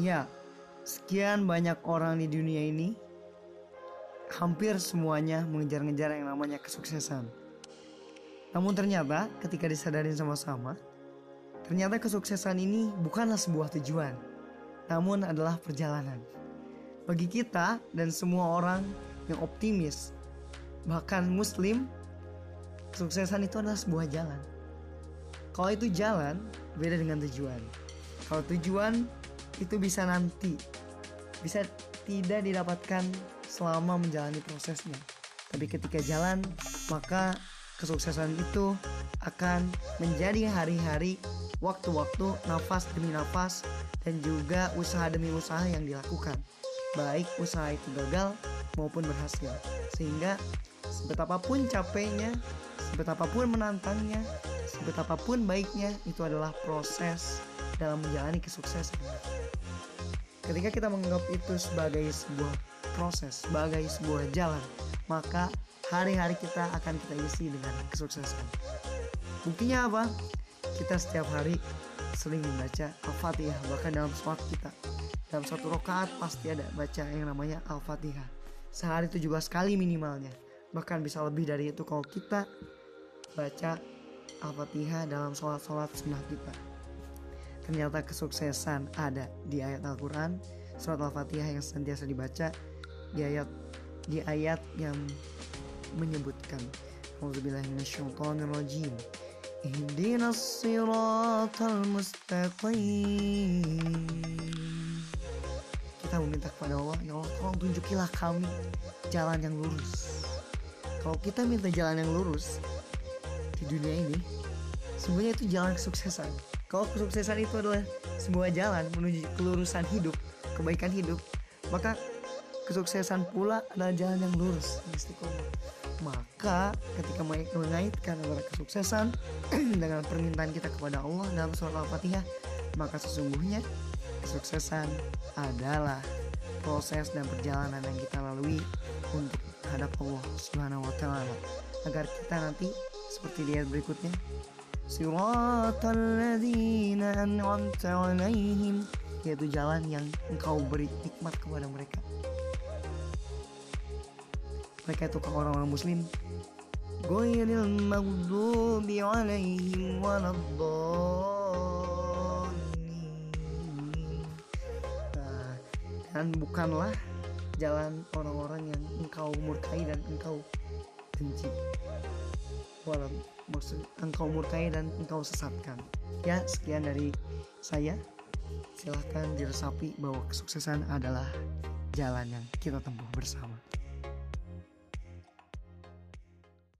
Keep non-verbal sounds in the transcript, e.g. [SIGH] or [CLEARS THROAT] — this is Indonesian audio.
Ya, sekian banyak orang di dunia ini hampir semuanya mengejar-ngejar yang namanya kesuksesan. Namun ternyata ketika disadarin sama-sama, ternyata kesuksesan ini bukanlah sebuah tujuan, namun adalah perjalanan. Bagi kita dan semua orang yang optimis, bahkan muslim, kesuksesan itu adalah sebuah jalan. Kalau itu jalan, beda dengan tujuan. Kalau tujuan itu bisa nanti, bisa tidak didapatkan selama menjalani prosesnya. Tapi ketika jalan, maka kesuksesan itu akan menjadi hari-hari, waktu-waktu, nafas demi nafas, dan juga usaha demi usaha yang dilakukan. Baik usaha itu gagal maupun berhasil. Sehingga sebetapapun capeknya, sebetapapun menantangnya, sebetapapun baiknya, itu adalah proses dalam menjalani kesuksesan. Ketika kita menganggap itu sebagai sebuah proses, sebagai sebuah jalan, maka hari-hari kita akan kita isi dengan kesuksesan. Buktinya apa? Kita setiap hari sering membaca Al-Fatihah, bahkan dalam sholat kita. Dalam satu rakaat pasti ada baca yang namanya Al-Fatihah. Sehari 17 kali minimalnya. Bahkan bisa lebih dari itu kalau kita baca Al-Fatihah dalam sholat-sholat sunnah kita. Ternyata kesuksesan ada di ayat Al-Quran, surat Al-Fatihah yang senantiasa dibaca, di ayat di ayat yang menyebutkan Auzubillahiminasyaitonirrajim Ihdinas siratal mustaqim. Kita meminta kepada Allah Ya Allah tolong tunjukilah kami jalan yang lurus. Kalau kita minta jalan yang lurus Di dunia ini Sebenarnya itu jalan kesuksesan. Kalau kesuksesan itu adalah sebuah jalan menuju kelurusan hidup Kebaikan hidup Maka kesuksesan pula adalah jalan yang lurus istiqomah. Maka ketika mengaitkan antara kesuksesan [CLEARS THROAT] dengan permintaan kita kepada Allah dalam surat Al-Fatihah maka sesungguhnya kesuksesan adalah proses dan perjalanan yang kita lalui untuk hadap Allah Subhanahu wa taala agar kita nanti seperti di ayat berikutnya. Siratal ladzina an'amta 'alaihim. Yaitu jalan yang engkau beri nikmat kepada mereka. Mereka itu orang-orang muslim. Ghairil maghdubi alaihim nah, Dan bukanlah jalan orang-orang yang engkau murkai dan engkau benci Walau maksud engkau murkai dan engkau sesatkan. Ya sekian dari saya. Silahkan diresapi bahwa kesuksesan adalah jalan yang kita tempuh bersama